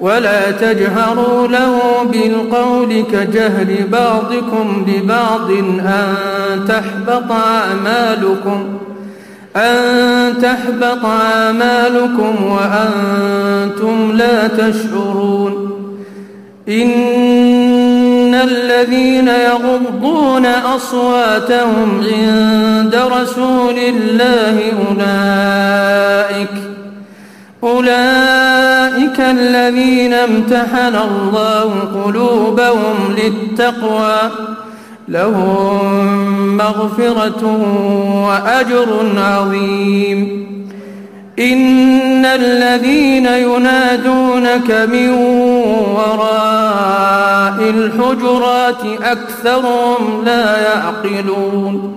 ولا تجهروا له بالقول كجهر بعضكم لبعض أن تحبط أعمالكم أن تحبط أعمالكم وأنتم لا تشعرون. إن الذين يغضون أصواتهم عند رسول الله أولئك أولئك الذين امتحن الله قلوبهم للتقوى لهم مغفرة وأجر عظيم. إن الذين ينادونك من وراء الحجرات أكثرهم لا يعقلون.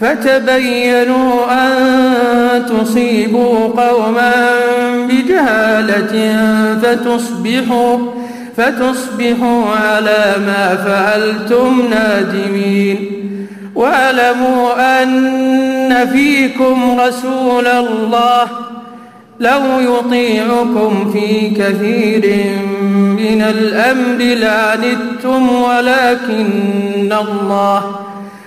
فتبينوا أن تصيبوا قوما بجهالة فتصبحوا فتصبحوا على ما فعلتم نادمين. واعلموا أن فيكم رسول الله. لو يطيعكم في كثير من الأمر لعنتم ولكن الله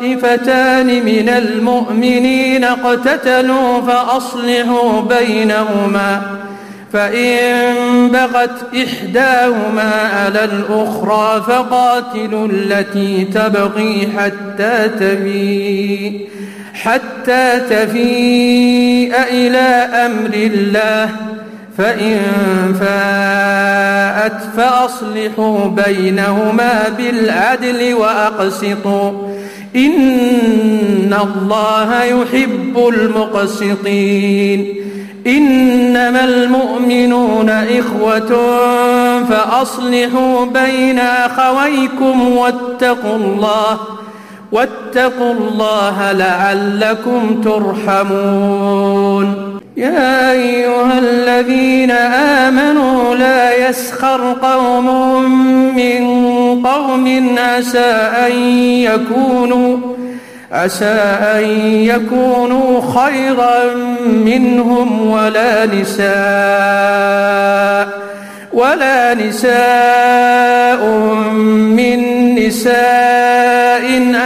طائفتان من المؤمنين اقتتلوا فأصلحوا بينهما فإن بغت إحداهما على الأخرى فقاتلوا التي تبغي حتى تفيء حتى تفيء إلى أمر الله فإن فاءت فأصلحوا بينهما بالعدل وأقسطوا. إن الله يحب المقسطين. إنما المؤمنون إخوة فأصلحوا بين أخويكم واتقوا الله. واتقوا الله لعلكم ترحمون. يا أيها الذين آمنوا لا يسخر قوم من قوم عسى أن يكونوا عسى أن يكونوا خيرا منهم ولا نساء ولا نساء من نساء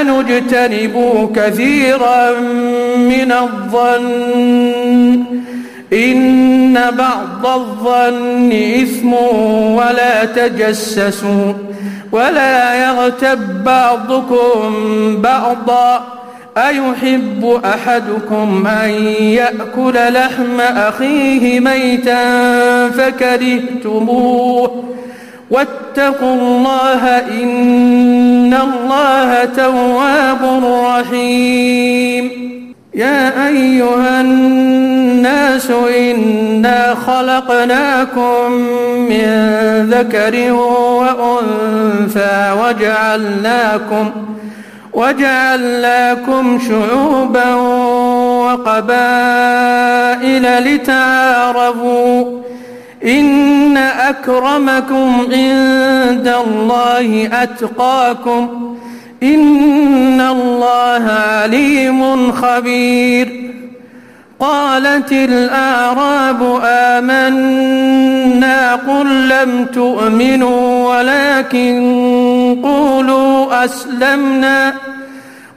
اجتنبوا كثيرا من الظن. إن بعض الظن إثم ولا تجسسوا ولا يغتب بعضكم بعضا. أيحب أحدكم أن يأكل لحم أخيه ميتا فكرهتموه واتقوا الله إن الله تواب رحيم. يا أيها الناس إنا خلقناكم من ذكر وأنثى وجعلناكم وجعلناكم شعوبا وقبائل لتعارفوا إن أكرمكم عند الله أتقاكم إن الله عليم خبير قالت الأعراب آمنا قل لم تؤمنوا ولكن قولوا أسلمنا